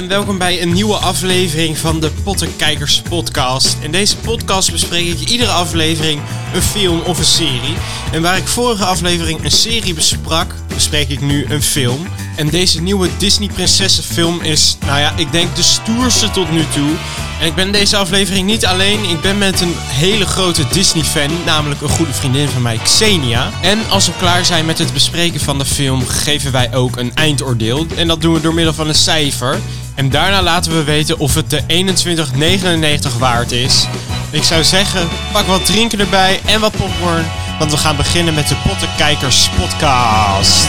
En welkom bij een nieuwe aflevering van de Pottenkijkers podcast. In deze podcast bespreek ik iedere aflevering een film of een serie. En waar ik vorige aflevering een serie besprak, bespreek ik nu een film. En deze nieuwe Disney prinsessenfilm is, nou ja, ik denk de stoerste tot nu toe. En ik ben deze aflevering niet alleen, ik ben met een hele grote Disney fan, namelijk een goede vriendin van mij, Xenia. En als we klaar zijn met het bespreken van de film, geven wij ook een eindoordeel. En dat doen we door middel van een cijfer. En daarna laten we weten of het de 21,99 waard is. Ik zou zeggen, pak wat drinken erbij en wat popcorn. Want we gaan beginnen met de Pottenkijkers podcast.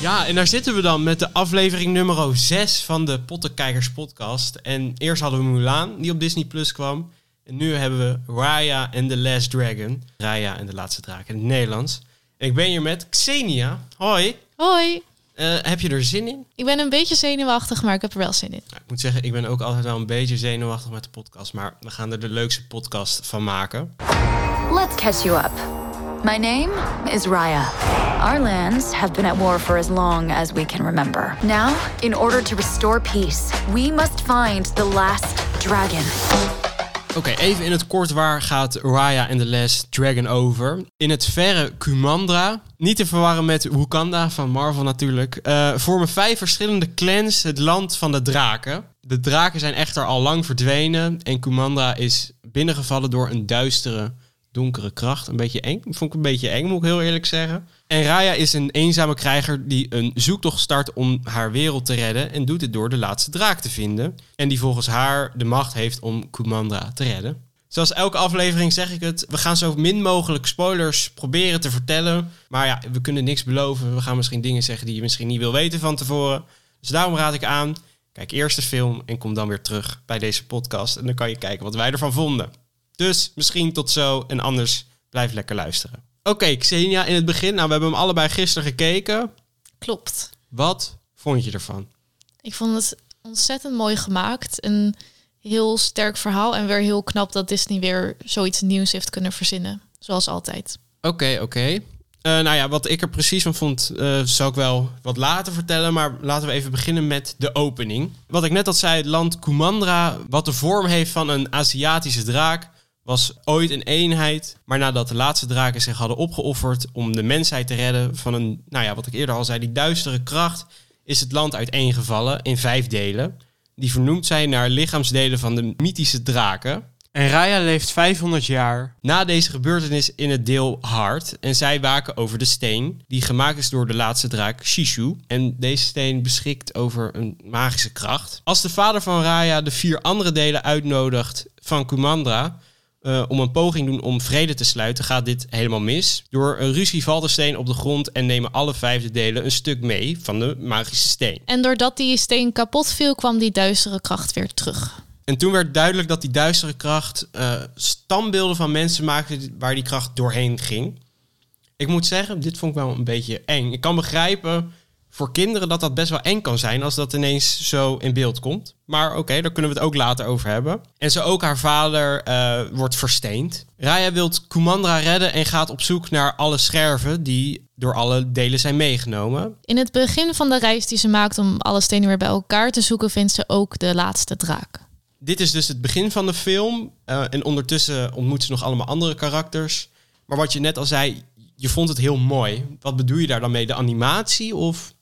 Ja, en daar zitten we dan met de aflevering nummer 6 van de Pottenkijkers podcast. En eerst hadden we Mulan, die op Disney Plus kwam. En nu hebben we Raya and the Last Dragon. Raya en de Laatste Draak in het Nederlands. En ik ben hier met Xenia. Hoi. Hoi, Eh, heb je er zin in? ik ben een beetje zenuwachtig, maar ik heb er wel zin in. Nou, ik moet zeggen, ik ben ook altijd wel een beetje zenuwachtig met de podcast. Maar we gaan er de leukste podcast van maken. Let's catch you up. My name is Raya. Our lands have been at war for as long as we can remember. Now, in order to restore peace, we must find the last dragon. Oké, even in het kort waar gaat Raya and the Last Dragon over? In het verre Kumandra, niet te verwarren met Wakanda van Marvel natuurlijk, eh, vormen vijf verschillende clans het land van de draken. De draken zijn echter al lang verdwenen en Kumandra is binnengevallen door een duistere, donkere kracht. Een beetje eng, vond ik een beetje eng moet ik heel eerlijk zeggen. En Raya is een eenzame krijger die een zoektocht start om haar wereld te redden en doet dit door de laatste draak te vinden. En die volgens haar de macht heeft om Kumandra te redden. Zoals elke aflevering zeg ik het, we gaan zo min mogelijk spoilers proberen te vertellen. Maar ja, we kunnen niks beloven. We gaan misschien dingen zeggen die je misschien niet wil weten van tevoren. Dus daarom raad ik aan, kijk eerst de film en kom dan weer terug bij deze podcast. En dan kan je kijken wat wij ervan vonden. Dus misschien tot zo en anders blijf lekker luisteren. Oké, Xenia, in het begin, nou we hebben hem allebei gisteren gekeken. Klopt. Wat vond je ervan? Ik vond het ontzettend mooi gemaakt. Een heel sterk verhaal en weer heel knap dat Disney weer zoiets nieuws heeft kunnen verzinnen. Zoals altijd. Oké, oké. Eh, nou ja, wat ik er precies van vond, eh zou ik wel wat later vertellen. Maar laten we even beginnen met de opening. Wat ik net al zei, het land Kumandra, wat de vorm heeft van een Aziatische draak, was ooit een eenheid. Maar nadat de laatste draken zich hadden opgeofferd om de mensheid te redden van een, nou ja, wat ik eerder al zei, die duistere kracht, is het land uiteengevallen in vijf delen. Die vernoemd zijn naar lichaamsdelen van de mythische draken. En Raya leeft 500 jaar na deze gebeurtenis in het deel Hart. En zij waken over de steen, die gemaakt is door de laatste draak Shishu. En deze steen beschikt over een magische kracht. Als de vader van Raya de vier andere delen uitnodigt van Kumandra... eh, om een poging doen om vrede te sluiten, gaat dit helemaal mis. Door een ruzie valt de steen op de grond en nemen alle vijfde delen een stuk mee van de magische steen. En doordat die steen kapot viel, kwam die duistere kracht weer terug. En toen werd duidelijk dat die duistere kracht eh, standbeelden van mensen maakte waar die kracht doorheen ging. Ik moet zeggen, dit vond ik wel een beetje eng. Ik kan begrijpen voor kinderen dat dat best wel eng kan zijn als dat ineens zo in beeld komt. Maar oké, daar kunnen we het ook later over hebben. En zo ook haar vader eh, wordt versteend. Raya wil Kumandra redden en gaat op zoek naar alle scherven die door alle delen zijn meegenomen. In het begin van de reis die ze maakt om alle stenen weer bij elkaar te zoeken, vindt ze ook de laatste draak. Dit is dus het begin van de film. eh, en ondertussen ontmoet ze nog allemaal andere karakters. Maar wat je net al zei, je vond het heel mooi. Wat bedoel je daar dan mee? De animatie of...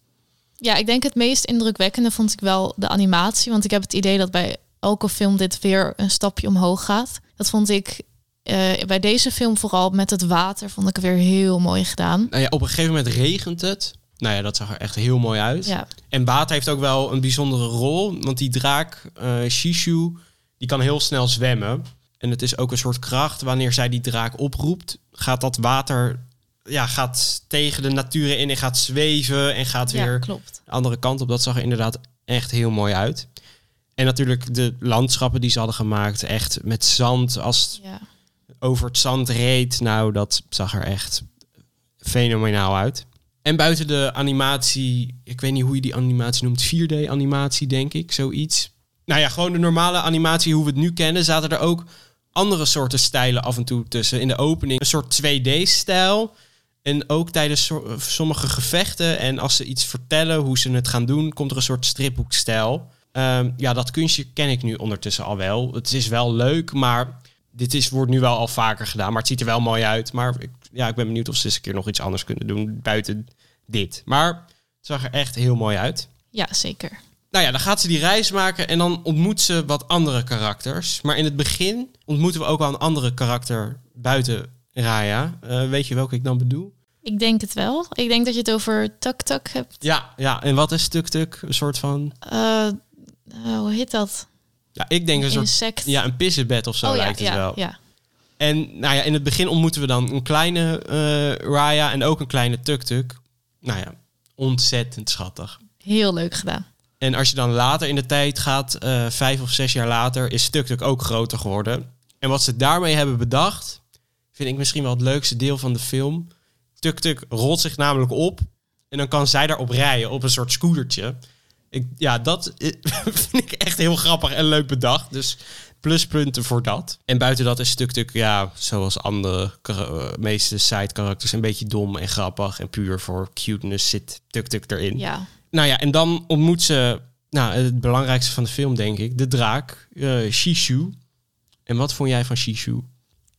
Ja, ik denk het meest indrukwekkende vond ik wel de animatie. Want ik heb het idee dat bij elke film dit weer een stapje omhoog gaat. Dat vond ik eh, bij deze film vooral met het water vond ik weer heel mooi gedaan. Nou ja, op een gegeven moment regent het. Nou ja, dat zag er echt heel mooi uit. Ja, En water heeft ook wel een bijzondere rol. Want die draak, eh Shishu, die kan heel snel zwemmen. En het is ook een soort kracht. Wanneer zij die draak oproept, gaat dat water... Ja, gaat tegen de natuur in en gaat zweven en gaat weer ja klopt. de andere kant op. Dat zag er inderdaad echt heel mooi uit. En natuurlijk de landschappen die ze hadden gemaakt. Echt met zand. Als Ja. over het zand reed. Nou, dat zag er echt fenomenaal uit. En buiten de animatie, ik weet niet hoe je die animatie noemt, 4D-animatie denk ik, zoiets. Nou ja, gewoon de normale animatie hoe we het nu kennen, zaten er ook andere soorten stijlen af en toe tussen. In de opening een soort 2D-stijl. En ook tijdens so- sommige gevechten en als ze iets vertellen hoe ze het gaan doen, komt er een soort stripboekstijl. Ehm, ja, dat kunstje ken ik nu ondertussen al wel. Het is wel leuk, maar dit is, wordt nu wel al vaker gedaan. Maar het ziet er wel mooi uit. Maar ik, ja, ik ben benieuwd of ze eens een keer nog iets anders kunnen doen buiten dit. Maar het zag er echt heel mooi uit. Ja, zeker. Nou ja, dan gaat ze die reis maken en dan ontmoet ze wat andere karakters. Maar in het begin ontmoeten we ook wel een andere karakter buiten Raya. Eh, weet je welke ik dan bedoel? Ik denk het wel. Ik denk dat je het over Tuk Tuk hebt. Ja, ja. En wat is Tuk Tuk? Een soort van... Eh, eh, hoe heet dat? Ja, ik denk een soort... Insect. Ja, een pissenbed of zo oh ja, lijkt het ja, wel. ja. En nou ja, in het begin ontmoeten we dan een kleine Raya en ook een kleine Tuk Tuk. Nou ja, ontzettend schattig. Heel leuk gedaan. En als je dan later in de tijd gaat, vijf of zes jaar later, is Tuk Tuk ook groter geworden. En wat ze daarmee hebben bedacht, vind ik misschien wel het leukste deel van de film. Tuk Tuk rolt zich namelijk op en dan kan zij daarop rijden op een soort scootertje. Ik, ja, dat vind ik echt heel grappig en leuk bedacht. Dus pluspunten voor dat. En buiten dat is Tuk Tuk, ja, zoals andere eh, meeste side characters, een beetje dom en grappig. En puur voor cuteness zit Tuk Tuk erin. Ja. Nou ja, en dan ontmoet ze, nou, het belangrijkste van de film, denk ik, de draak, eh Shishu. En wat vond jij van Shishu?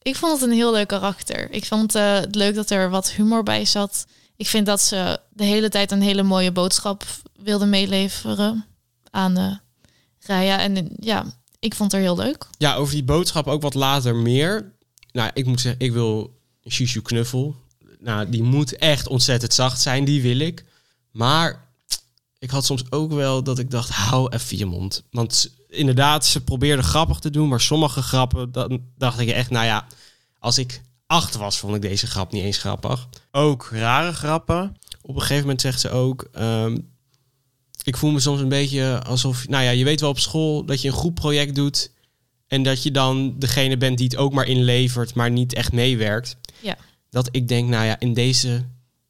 Ik vond het een heel leuk karakter. Ik vond eh, het leuk dat er wat humor bij zat. Ik vind dat ze de hele tijd een hele mooie boodschap wilde meeleveren aan eh Raya. En eh, ja, ik vond het er heel leuk. Ja, over die boodschap ook wat later meer. Nou, ik moet zeggen, ik wil Shishu knuffel. Nou, die moet echt ontzettend zacht zijn, die wil ik. Maar ik had soms ook wel dat ik dacht, hou even je mond. Want inderdaad, ze probeerde grappig te doen, maar sommige grappen, dan dacht ik echt, nou ja, als ik acht was, vond ik deze grap niet eens grappig. Ook rare grappen. Op een gegeven moment zegt ze ook, ehm, ik voel me soms een beetje alsof, nou ja, je weet wel op school dat je een groepproject doet en dat je dan degene bent die het ook maar inlevert, maar niet echt meewerkt. Ja. Dat ik denk, nou ja, in deze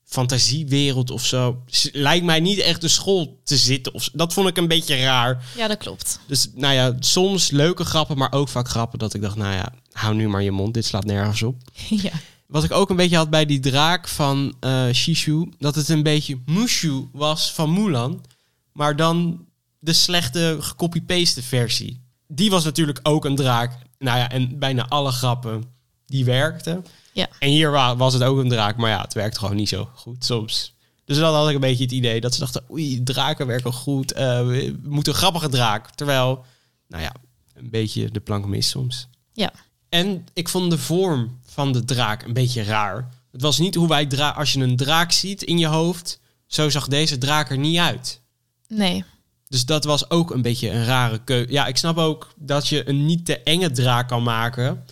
fantasiewereld of zo, lijkt mij niet echt de school te zitten. Of, dat vond ik een beetje raar. Ja, dat klopt. Dus nou ja, soms leuke grappen, maar ook vaak grappen dat ik dacht, nou ja, hou nu maar je mond, dit slaat nergens op. ja. Wat ik ook een beetje had bij die draak van eh Shishu, dat het een beetje Mushu was van Mulan, maar dan de slechte gecopy-paste versie. Die was natuurlijk ook een draak. Nou ja, en bijna alle grappen die werkten. Ja. En hier wa- was het ook een draak, maar ja, het werkt gewoon niet zo goed soms. Dus dan had ik een beetje het idee dat ze dachten, oei, draken werken goed, eh, we moeten een grappige draak. Terwijl, nou ja, een beetje de plank mis soms. Ja. En ik vond de vorm van de draak een beetje raar. Het was niet hoe wij dra als je een draak ziet in je hoofd, zo zag deze draak er niet uit. Nee. Dus dat was ook een beetje een rare keuze. Ja, ik snap ook dat je een niet te enge draak kan maken.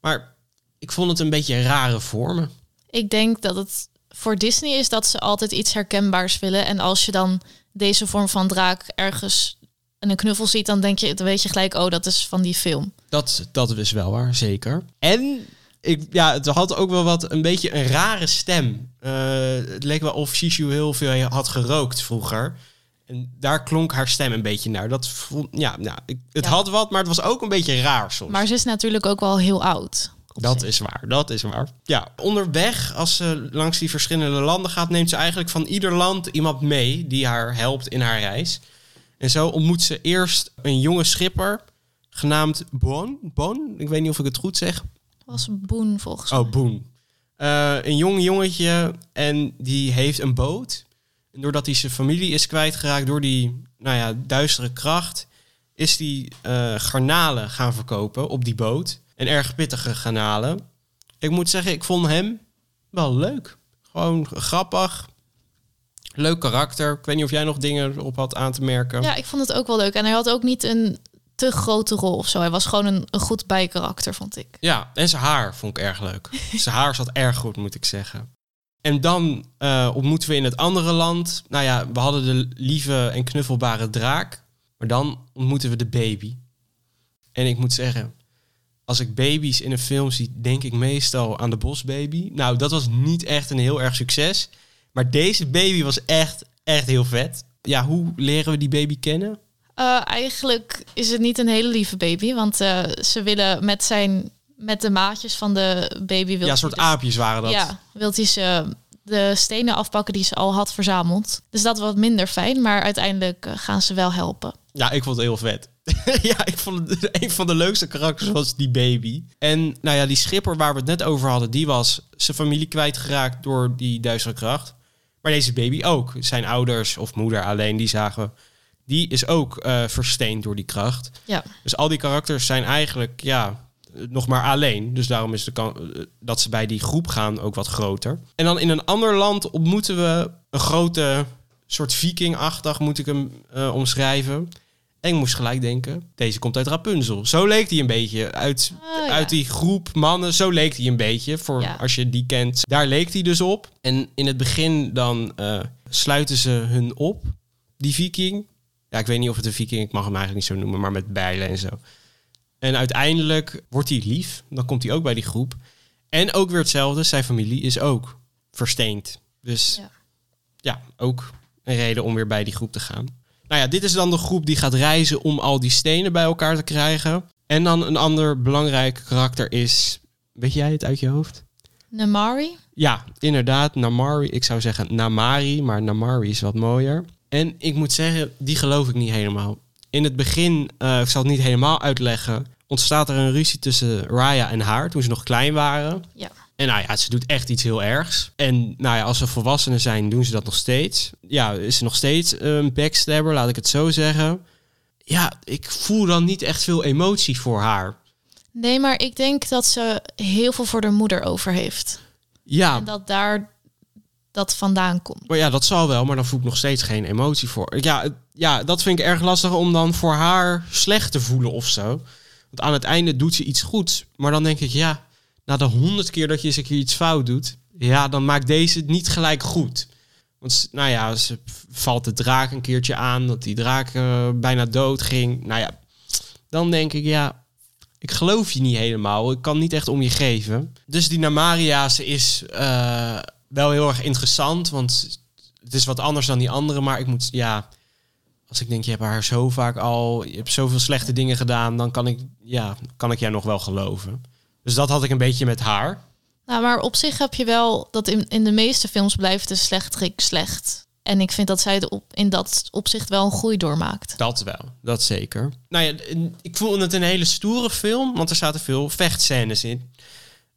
Maar ik vond het een beetje rare vormen. Ik denk dat het voor Disney is dat ze altijd iets herkenbaars willen. En als je dan deze vorm van draak ergens in een knuffel ziet, dan denk je, dan weet je gelijk, oh, dat is van die film. Dat, dat is wel waar, zeker. En ik, ja, het had ook wel wat een beetje een rare stem. Eh, het leek wel of Shishu heel veel had gerookt vroeger. En daar klonk haar stem een beetje naar. Dat vond, ja, nou, ik, het Ja. had wat, maar het was ook een beetje raar soms. Maar ze is natuurlijk ook wel heel oud. Dat is waar, dat is waar. Ja, onderweg, als ze langs die verschillende landen gaat, neemt ze eigenlijk van ieder land iemand mee die haar helpt in haar reis. En zo ontmoet ze eerst een jonge schipper genaamd Bon. Bon, ik weet niet of ik het goed zeg. was Boen volgens mij. Oh, Boon. Eh, een jong jongetje en die heeft een boot. En doordat hij zijn familie is kwijtgeraakt door die nou ja, duistere kracht, is die eh, garnalen gaan verkopen op die boot. En erg pittige garnalen. Ik moet zeggen, ik vond hem wel leuk. Gewoon grappig. Leuk karakter. Ik weet niet of jij nog dingen op had aan te merken. Ja, ik vond het ook wel leuk. En hij had ook niet een te grote rol of zo. Hij was gewoon een, een goed bijkarakter, vond ik. Ja, en zijn haar vond ik erg leuk. zijn haar zat erg goed, moet ik zeggen. En dan eh, ontmoeten we in het andere land. Nou ja, we hadden de lieve en knuffelbare draak. Maar dan ontmoeten we de baby. En ik moet zeggen, als ik baby's in een film zie, denk ik meestal aan de bosbaby. Nou, dat was niet echt een heel erg succes. Maar deze baby was echt, echt heel vet. Ja, hoe leren we die baby kennen? Eh, eigenlijk is het niet een hele lieve baby, want eh, ze willen met zijn met de maatjes van de baby wil Ja, een soort dus- aapjes waren dat. Ja, wil hij ze de stenen afpakken die ze al had verzameld. Dus dat was wat minder fijn, maar uiteindelijk eh, gaan ze wel helpen. Ja, ik vond het heel vet. ja, ik vond het een van de leukste karakters was die baby. En nou ja, die schipper waar we het net over hadden, die was zijn familie kwijtgeraakt door die duistere kracht. Maar deze baby ook. Zijn ouders of moeder alleen, die zagen, die is ook eh versteend door die kracht. Ja, Dus al die karakters zijn eigenlijk, ja, nog maar alleen. Dus daarom is de kans dat ze bij die groep gaan ook wat groter. En dan in een ander land ontmoeten we een grote soort vikingachtig, moet ik hem eh, omschrijven. En ik moest gelijk denken, deze komt uit Rapunzel. Zo leek hij een beetje. Uit, ja. uit die groep mannen, zo leek hij een beetje. Voor Ja. als je die kent. Daar leek hij dus op. En in het begin dan eh, sluiten ze hun op, die viking. Ja, ik weet niet of het een viking, ik mag hem eigenlijk niet zo noemen, maar met bijlen en zo. En uiteindelijk wordt hij lief. Dan komt hij ook bij die groep. En ook weer hetzelfde, zijn familie is ook versteend. Dus Ja. ja, ook een reden om weer bij die groep te gaan. Nou ja, dit is dan de groep die gaat reizen om al die stenen bij elkaar te krijgen. En dan een ander belangrijk karakter is... Weet jij het uit je hoofd? Namari. Ja, inderdaad, Namari. Ik zou zeggen Namari, maar Namari is wat mooier. En ik moet zeggen, die geloof ik niet helemaal. In het begin, eh, ik zal het niet helemaal uitleggen, ontstaat er een ruzie tussen Raya en haar toen ze nog klein waren. Ja. En nou ja, ze doet echt iets heel ergs. En nou ja, als ze volwassenen zijn, doen ze dat nog steeds. Ja, is ze nog steeds een backstabber, laat ik het zo zeggen. Ja, ik voel dan niet echt veel emotie voor haar. Nee, maar ik denk dat ze heel veel voor de moeder over heeft. Ja, En dat daar dat vandaan komt. Maar ja, dat zal wel, maar dan voel ik nog steeds geen emotie voor. Ja, ja, dat vind ik erg lastig om dan voor haar slecht te voelen of zo. Want aan het einde doet ze iets goeds. Maar dan denk ik, ja, na de honderd keer dat je eens een keer iets fout doet... ja, dan maakt deze het niet gelijk goed. Want, nou ja, ze valt de draak een keertje aan... dat die draak eh, bijna dood ging. Nou ja, dan denk ik, ja, ik geloof je niet helemaal. Ik kan niet echt om je geven. Dus die Namaria, ze is eh, wel heel erg interessant. Want het is wat anders dan die andere. Maar ik moet, ja... Als ik denk, je hebt haar zo vaak al... Je hebt zoveel slechte dingen gedaan. Dan kan ik, ja, kan ik jij nog wel geloven. Dus dat had ik een beetje met haar. Nou, maar op zich heb je wel dat in, in de meeste films blijft de slechterik slecht. En ik vind dat zij er op, in dat opzicht wel een groei doormaakt. Dat wel, dat zeker. Nou ja, ik vond het een hele stoere film, want er zaten veel vechtscènes in.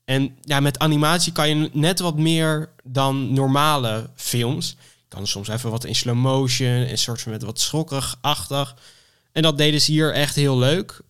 En ja, met animatie kan je net wat meer dan normale films. Kan soms even wat in slow motion, een soort van met wat schokkerig-achtig. En dat deden ze hier echt heel leuk.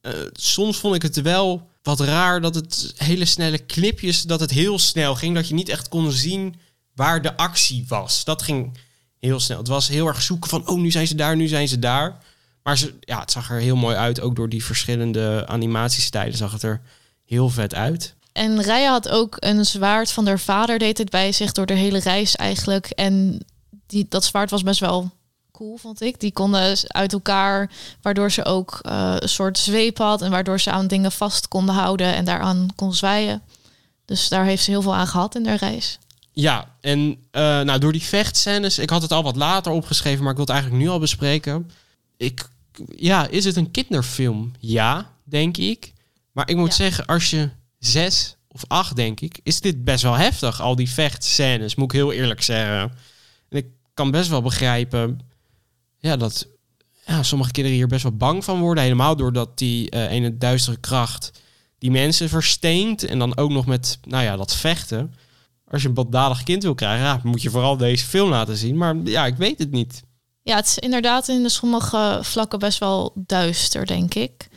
Eh, soms vond ik het wel wat raar dat het hele snelle clipjes, dat het heel snel ging. Dat je niet echt kon zien waar de actie was. Dat ging heel snel. Het was heel erg zoeken van, oh, nu zijn ze daar, nu zijn ze daar. Maar ze, ja, het zag er heel mooi uit. Ook door die verschillende animatiestijlen zag het er heel vet uit. En Raya had ook een zwaard van haar vader, deed het bij zich door de hele reis eigenlijk. En die, dat zwaard was best wel cool, vond ik. Die konden uit elkaar, waardoor ze ook eh, een soort zweep had en waardoor ze aan dingen vast konden houden en daaraan kon zwaaien. Dus daar heeft ze heel veel aan gehad in haar reis. Ja, en eh, nou, door die vechtscènes, ik had het al wat later opgeschreven, maar ik wil het eigenlijk nu al bespreken. Ik, ja, is het een kinderfilm? Ja, denk ik. Maar ik moet Ja. zeggen, als je zes of acht, denk ik, is dit best wel heftig. Al die vechtscènes, moet ik heel eerlijk zeggen. Kan best wel begrijpen ja, dat ja, sommige kinderen hier best wel bang van worden. Helemaal doordat die eh ene duistere kracht die mensen versteent. En dan ook nog met, nou ja, dat vechten. Als je een baldadig kind wil krijgen, moet je vooral deze film laten zien. Maar ja, ik weet het niet. Ja, het is inderdaad in de sommige vlakken best wel duister, denk ik.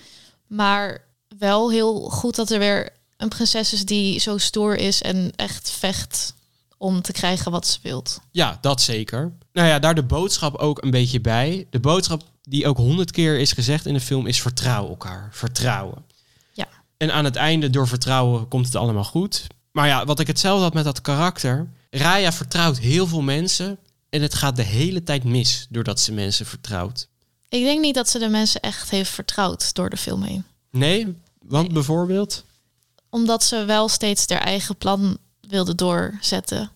Maar wel heel goed dat er weer een prinses is die zo stoer is en echt vecht om te krijgen wat ze wilt. Ja, dat zeker. Nou ja, daar de boodschap ook een beetje bij. De boodschap die ook honderd keer is gezegd in de film is vertrouw elkaar. Vertrouwen. Ja. En aan het einde, door vertrouwen, komt het allemaal goed. Maar ja, wat ik hetzelfde had met dat karakter. Raya vertrouwt heel veel mensen. En het gaat de hele tijd mis doordat ze mensen vertrouwt. Ik denk niet dat ze de mensen echt heeft vertrouwd door de film heen. Nee, want bijvoorbeeld... Omdat ze wel steeds haar eigen plan wilde doorzetten.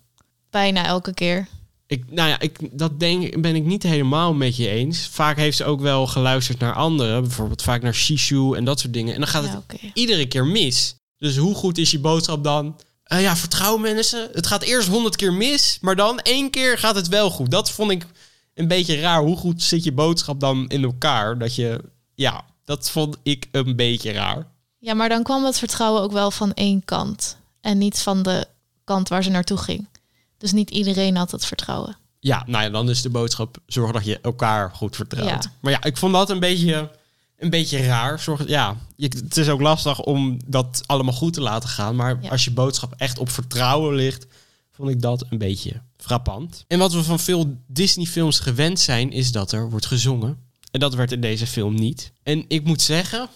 Bijna elke keer. Ik, nou ja, ik, dat denk, ben ik niet helemaal met je eens. Vaak heeft ze ook wel geluisterd naar anderen. Bijvoorbeeld vaak naar Shishu en dat soort dingen. En dan gaat het Ja, iedere keer mis. Dus hoe goed is je boodschap dan? Eh, ja, vertrouw mensen. Het gaat eerst honderd keer mis, maar dan één keer gaat het wel goed. Dat vond ik een beetje raar. Hoe goed zit je boodschap dan in elkaar? Dat je, ja, dat vond ik een beetje raar. Ja, maar dan kwam het vertrouwen ook wel van één kant. En niet van de kant waar ze naartoe ging. Dus niet iedereen had het vertrouwen. Ja, nou ja, dan is de boodschap: zorg dat je elkaar goed vertrouwt. Ja. Maar ja, ik vond dat een beetje, een beetje raar. Zorg, ja, je, het is ook lastig om dat allemaal goed te laten gaan. Maar Ja. als je boodschap echt op vertrouwen ligt, vond ik dat een beetje frappant. En wat we van veel Disney-films gewend zijn, is dat er wordt gezongen. En dat werd in deze film niet. En ik moet zeggen,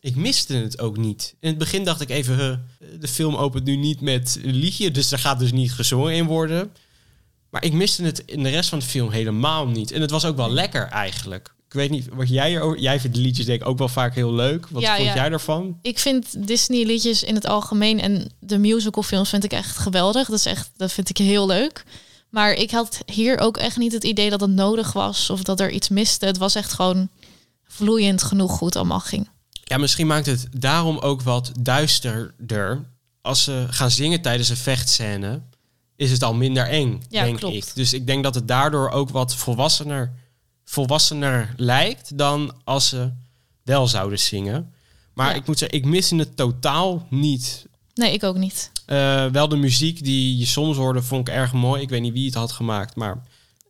ik miste het ook niet. In het begin dacht ik even, huh, de film opent nu niet met een liedje, dus er gaat dus niet gezongen in worden. Maar ik miste het in de rest van de film helemaal niet. En het was ook wel lekker eigenlijk. Ik weet niet wat jij erover... Jij vindt de liedjes denk ik ook wel vaak heel leuk. Wat Ja, vond ja. jij daarvan? Ik vind Disney liedjes in het algemeen en de musicalfilms vind ik echt geweldig. Dat is echt, dat vind ik heel leuk. Maar ik had hier ook echt niet het idee dat het nodig was of dat er iets miste. Het was echt gewoon vloeiend genoeg hoe het allemaal ging. Ja, misschien maakt het daarom ook wat duisterder. Als ze gaan zingen tijdens een vechtscène, is het al minder eng, Ja, denk klopt. ik. Dus ik denk dat het daardoor ook wat volwassener, volwassener lijkt dan als ze wel zouden zingen. Maar Ja. ik moet zeggen, ik mis het totaal niet. Nee, ik ook niet. Eh, wel de muziek die je soms hoorde, vond ik erg mooi. Ik weet niet wie het had gemaakt, maar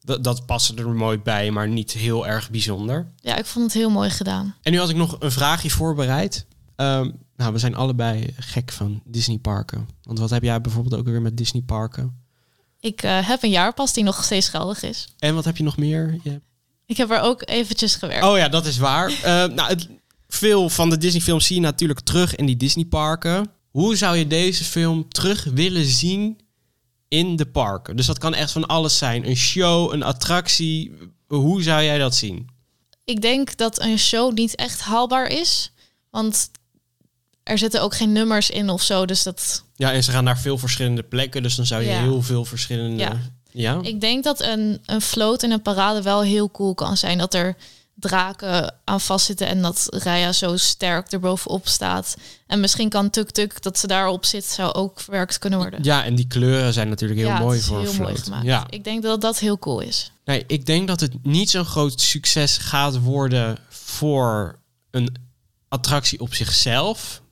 dat, dat paste er mooi bij, maar niet heel erg bijzonder. Ja, ik vond het heel mooi gedaan. En nu had ik nog een vraagje voorbereid. Ehm, nou, we zijn allebei gek van Disney parken. Want wat heb jij bijvoorbeeld ook weer met Disney parken? Ik eh, heb een jaarpas die nog steeds geldig is. En wat heb je nog meer? Je hebt- Ik heb er ook eventjes gewerkt. Oh ja, dat is waar. Eh, nou, het, veel van de Disney films zie je natuurlijk terug in die Disney parken. Hoe zou je deze film terug willen zien in de parken? Dus dat kan echt van alles zijn. Een show, een attractie. Hoe zou jij dat zien? Ik denk dat een show niet echt haalbaar is. Want er zitten ook geen nummers in of zo. Dus dat. Ja, en ze gaan naar veel verschillende plekken. Dus dan zou je Ja. heel veel verschillende... Ja. ja? Ik denk dat een, een float in een parade wel heel cool kan zijn. Dat er draken aan vastzitten en dat Raya zo sterk erbovenop staat. En misschien kan Tuk Tuk, dat ze daarop zit, zou ook verwerkt kunnen worden. Ja, en die kleuren zijn natuurlijk heel Ja, mooi voor een heel mooi. Ja, Ik denk dat dat heel cool is. nee, ik denk dat het niet zo'n groot succes gaat worden voor een attractie op zichzelf.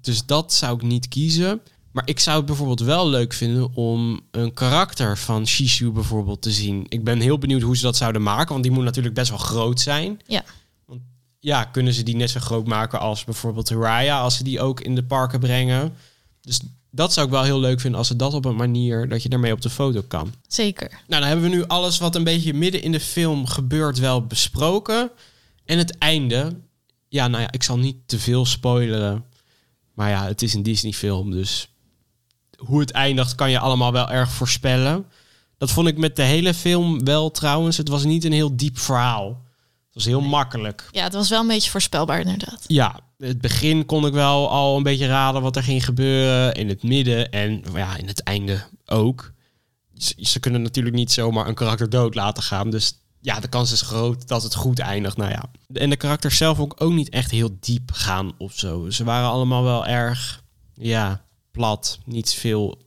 Dus dat zou ik niet kiezen. Maar ik zou het bijvoorbeeld wel leuk vinden om een karakter van Shishu bijvoorbeeld te zien. Ik ben heel benieuwd hoe ze dat zouden maken, want die moet natuurlijk best wel groot zijn. Ja. Want ja, kunnen ze die net zo groot maken als bijvoorbeeld Raya, als ze die ook in de parken brengen. Dus dat zou ik wel heel leuk vinden als ze dat op een manier dat je daarmee op de foto kan. Zeker. Nou, dan hebben we nu alles wat een beetje midden in de film gebeurt wel besproken. En het einde. Ja, nou ja, ik zal niet te veel spoileren. Maar ja, het is een Disney film, dus hoe het eindigt kan je allemaal wel erg voorspellen. Dat vond ik met de hele film wel trouwens. Het was niet een heel diep verhaal. Het was heel makkelijk. Ja, het was wel een beetje voorspelbaar inderdaad. Ja, het begin kon ik wel al een beetje raden wat er ging gebeuren. In het midden en ja, in het einde ook. Ze, ze kunnen natuurlijk niet zomaar een karakter dood laten gaan. Dus ja, de kans is groot dat het goed eindigt. Nou ja. En de karakters zelf ook, ook niet echt heel diep gaan of zo. Ze waren allemaal wel erg, ja, plat. Niet veel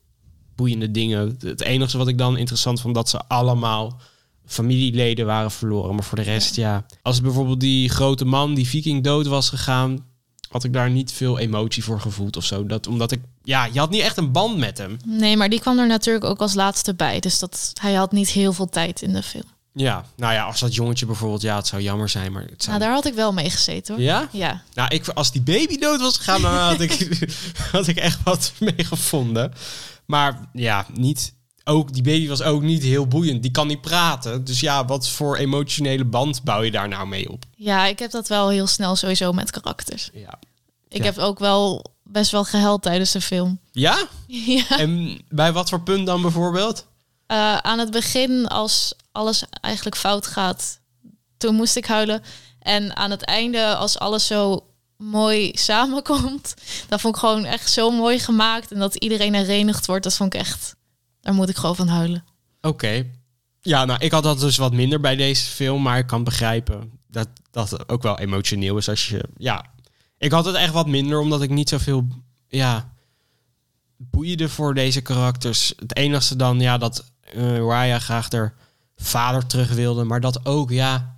boeiende dingen. Het enige wat ik dan interessant vond, dat ze allemaal familieleden waren verloren. Maar voor de rest, ja. Als bijvoorbeeld die grote man, die viking, dood was gegaan... had ik daar niet veel emotie voor gevoeld of zo. Dat, omdat ik... Ja, je had niet echt een band met hem. Nee, maar die kwam er natuurlijk ook als laatste bij. Dus dat, hij had niet heel veel tijd in de film. Ja, nou ja, als dat jongetje bijvoorbeeld... Ja, het zou jammer zijn, maar... Het zou... Nou, daar had ik wel mee gezeten hoor. Ja? Ja. Nou, ik, als die baby dood was gegaan, dan had ik, had ik echt wat mee gevonden. Maar ja, niet. Ook, die baby was ook niet heel boeiend. Die kan niet praten. Dus ja, wat voor emotionele band bouw je daar nou mee op? ja, ik heb dat wel heel snel sowieso met karakters. Ja. Ik Ja. heb ook wel best wel gehuild tijdens de film. Ja? ja. En bij wat voor punt dan bijvoorbeeld? Eh, aan het begin, als alles eigenlijk fout gaat, toen moest ik huilen. En aan het einde, als alles zo mooi samenkomt, dat vond ik gewoon echt zo mooi gemaakt. En dat iedereen herenigd wordt, dat vond ik echt, daar moet ik gewoon van huilen. Oké. Ja, nou, ik had dat dus wat minder bij deze film, maar ik kan begrijpen dat dat ook wel emotioneel is als je, ja. Ik had het echt wat minder, omdat ik niet zoveel ja, boeide voor deze karakters. Het enigste dan, ja, dat uh, Raya graag haar vader terug wilde. Maar dat ook, ja,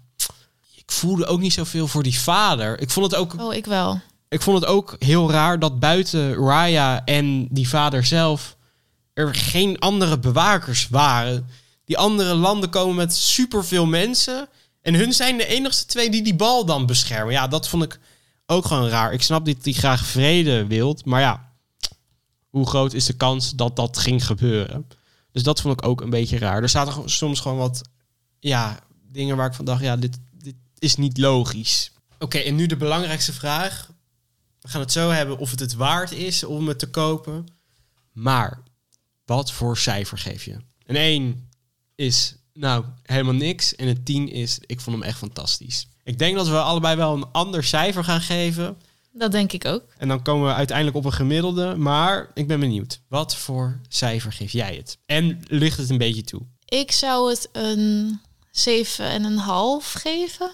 ik voelde ook niet zoveel voor die vader. Ik vond het ook... Oh, ik wel. Ik vond het ook heel raar dat buiten Raya en die vader zelf er geen andere bewakers waren. Die andere landen komen met superveel mensen. En hun zijn de enigste twee die die bal dan beschermen. Ja, dat vond ik ook gewoon raar. Ik snap dat hij graag vrede wilt. Maar ja, hoe groot is de kans dat dat ging gebeuren? Dus dat vond ik ook een beetje raar. Er zaten soms gewoon wat ja, dingen waar ik van dacht, ja, dit, dit is niet logisch. Oké, en nu de belangrijkste vraag. We gaan het zo hebben of het het waard is om het te kopen. Maar wat voor cijfer geef je? Een 1 is nou helemaal niks. En een 10 is, ik vond hem echt fantastisch. Ik denk dat we allebei wel een ander cijfer gaan geven. Dat denk ik ook. En dan komen we uiteindelijk op een gemiddelde. Maar ik ben benieuwd. Wat voor cijfer geef jij het? En ligt het een beetje toe? Ik zou het een 7,5 geven.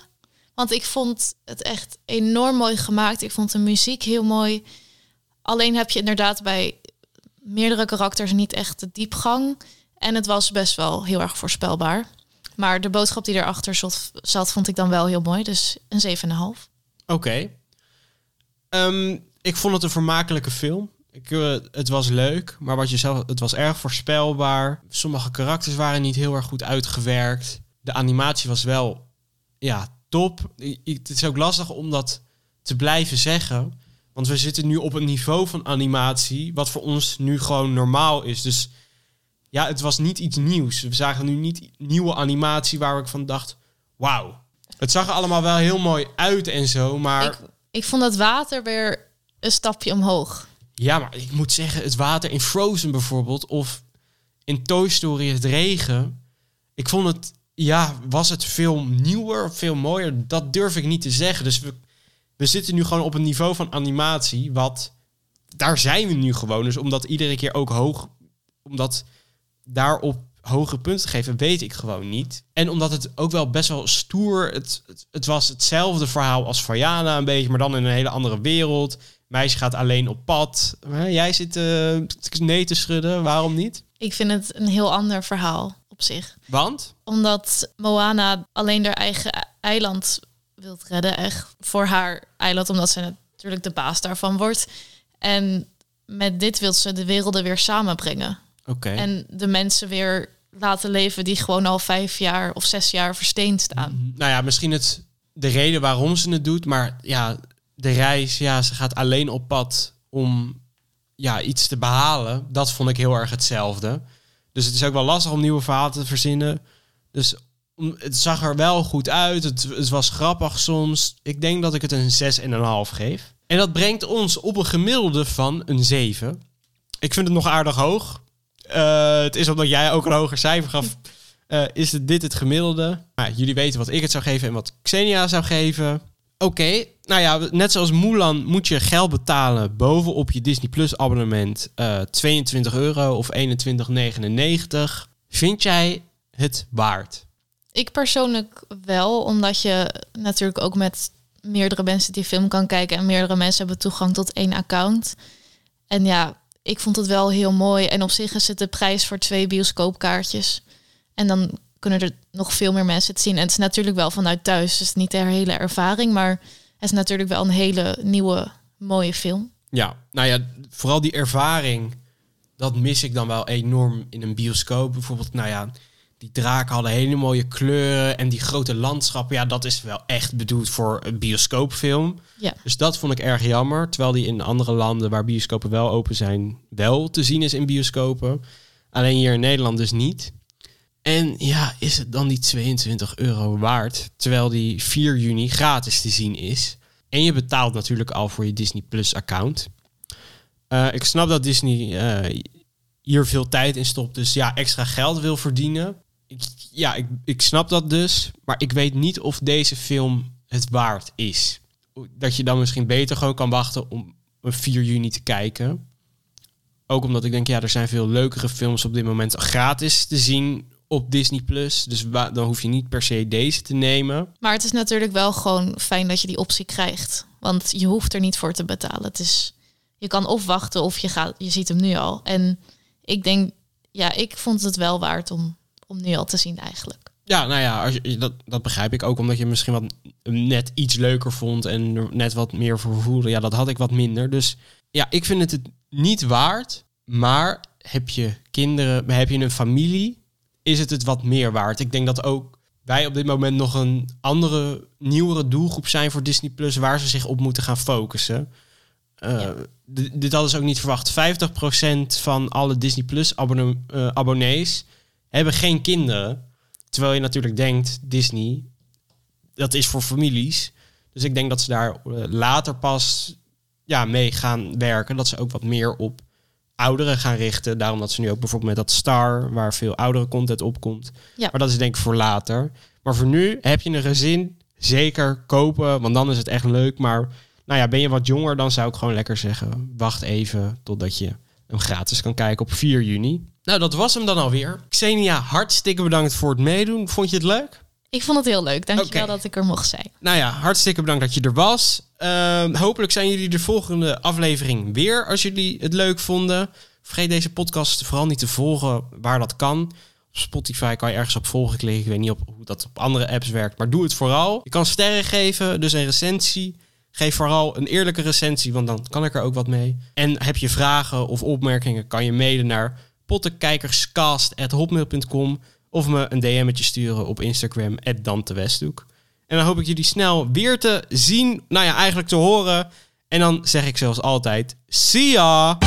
Want ik vond het echt enorm mooi gemaakt. Ik vond de muziek heel mooi. Alleen heb je inderdaad bij meerdere karakters niet echt de diepgang. En het was best wel heel erg voorspelbaar. Maar de boodschap die erachter zat, zat vond ik dan wel heel mooi. Dus een 7,5. Oké. Ehm, ik vond het een vermakelijke film. Ik, uh, het was leuk, maar wat je zelf, het was erg voorspelbaar. Sommige karakters waren niet heel erg goed uitgewerkt. De animatie was wel, ja, top. het is ook lastig om dat te blijven zeggen. Want we zitten nu op een niveau van animatie wat voor ons nu gewoon normaal is. Dus ja, het was niet iets nieuws. We zagen nu niet nieuwe animatie waar ik van dacht, wauw. Het zag er allemaal wel heel mooi uit en zo, maar... ik vond het water weer een stapje omhoog. Ja, maar ik moet zeggen, het water in Frozen bijvoorbeeld... of in Toy Story het regen... Ik vond het, ja, was het veel nieuwer, veel mooier? Dat durf ik niet te zeggen. Dus we, we zitten nu gewoon op een niveau van animatie... wat, daar zijn we nu gewoon. Dus omdat iedere keer ook hoog... omdat daarop hoge punten geven, weet ik gewoon niet. En omdat het ook wel best wel stoer... Het, het, was hetzelfde verhaal als Vajana een beetje... maar dan in een hele andere wereld. Meisje gaat alleen op pad. Jij zit uh, nee te schudden. Waarom niet? Ik vind het een heel ander verhaal op zich. Want? Omdat Moana alleen haar eigen eiland wilt redden. Echt voor haar eiland, omdat ze natuurlijk de baas daarvan wordt. En met dit wil ze de werelden weer samenbrengen. En de mensen weer laten leven die gewoon al vijf jaar of zes jaar versteend staan. Mhm. Nou ja, misschien het, de reden waarom ze het doet, maar ja, de reis, ja, ze gaat alleen op pad om ja, iets te behalen. Dat vond ik heel erg hetzelfde. Dus het is ook wel lastig om nieuwe verhalen te verzinnen. Dus het zag er wel goed uit. Het, het was grappig soms. Ik denk dat ik het een 6,5 geef. En dat brengt ons op een gemiddelde van een 7. Ik vind het nog aardig hoog. Uh, het is omdat jij ook een hoger cijfer gaf. Uh, is dit het gemiddelde? Nou, jullie weten wat ik het zou geven en wat Xenia zou geven. Oké, nou ja, net zoals Mulan moet je geld betalen bovenop je Disney Plus abonnement. Uh, eh, 22 euro of 21,99. Vind jij het waard? Ik persoonlijk wel, omdat je natuurlijk ook met meerdere mensen die film kan kijken en meerdere mensen hebben toegang tot één account. En ja, ik vond het wel heel mooi. En op zich is het de prijs voor twee bioscoopkaartjes. En dan kunnen er nog veel meer mensen het zien. En het is natuurlijk wel vanuit thuis. Dus niet de hele ervaring. Maar het is natuurlijk wel een hele nieuwe, mooie film. Ja, nou ja, vooral die ervaring. Dat mis ik dan wel enorm in een bioscoop. Bijvoorbeeld, nou ja, die draken hadden hele mooie kleuren en die grote landschappen. Ja, dat is wel echt bedoeld voor een bioscoopfilm. Ja. Dus dat vond ik erg jammer. Terwijl die in andere landen waar bioscopen wel open zijn, wel te zien is in bioscopen. Alleen hier in Nederland dus niet. En ja, is het dan die 22 euro waard? Terwijl die 4 juni gratis te zien is. En je betaalt natuurlijk al voor je Disney Plus account. Uh, ik snap dat Disney uh, hier veel tijd in stopt. Dus ja, extra geld wil verdienen ja, ik, ik snap dat dus. Maar ik weet niet of deze film het waard is. Dat je dan misschien beter gewoon kan wachten om een 4 juni te kijken. Ook omdat ik denk, ja, er zijn veel leukere films op dit moment gratis te zien op Disney Plus. Dus dan hoef je niet per se deze te nemen. Maar het is natuurlijk wel gewoon fijn dat je die optie krijgt. Want je hoeft er niet voor te betalen. Het is je kan of wachten of je, gaat, je ziet hem nu al. En ik denk, ja, ik vond het wel waard om, om nu al te zien eigenlijk. Ja, nou ja, als je, dat, dat begrijp ik ook. Omdat je misschien wat net iets leuker vond en er net wat meer voor voelde. Ja, dat had ik wat minder. Dus ja, ik vind het het niet waard. Maar heb je kinderen, heb je een familie, is het het wat meer waard. Ik denk dat ook wij op dit moment nog een andere, nieuwere doelgroep zijn voor Disney Plus, waar ze zich op moeten gaan focussen. Uh, Dit hadden ze ook niet verwacht. 50% van alle Disney Plus abonne uh, abonnees hebben geen kinderen. Terwijl je natuurlijk denkt, Disney, dat is voor families. Dus ik denk dat ze daar uh, later pas ja, mee gaan werken. Dat ze ook wat meer op ouderen gaan richten. Daarom dat ze nu ook bijvoorbeeld met dat Star, waar veel oudere content op komt. Ja. Maar dat is denk ik voor later. Maar voor nu heb je een gezin, zeker kopen, want dan is het echt leuk. Maar nou ja, ben je wat jonger, dan zou ik gewoon lekker zeggen, wacht even totdat je hem gratis kan kijken op 4 juni. Nou, dat was hem dan alweer. Xenia, hartstikke bedankt voor het meedoen. Vond je het leuk? Ik vond het heel leuk. Dankjewel okay. dat ik er mocht zijn. Nou ja, hartstikke bedankt dat je er was. Uh, hopelijk zijn jullie de volgende aflevering weer als jullie het leuk vonden. Vergeet deze podcast vooral niet te volgen waar dat kan. Op Spotify kan je ergens op volgen klikken. Ik weet niet op hoe dat op andere apps werkt, maar doe het vooral. Je kan sterren geven, dus een recensie. Geef vooral een eerlijke recensie, want dan kan ik er ook wat mee. En heb je vragen of opmerkingen, kan je mailen naar pottenkijkerscast.hotmail.com of me een DM'tje sturen op Instagram, @dantewesthoek. En dan hoop ik jullie snel weer te zien, nou ja, eigenlijk te horen. En dan zeg ik zoals altijd, see ya!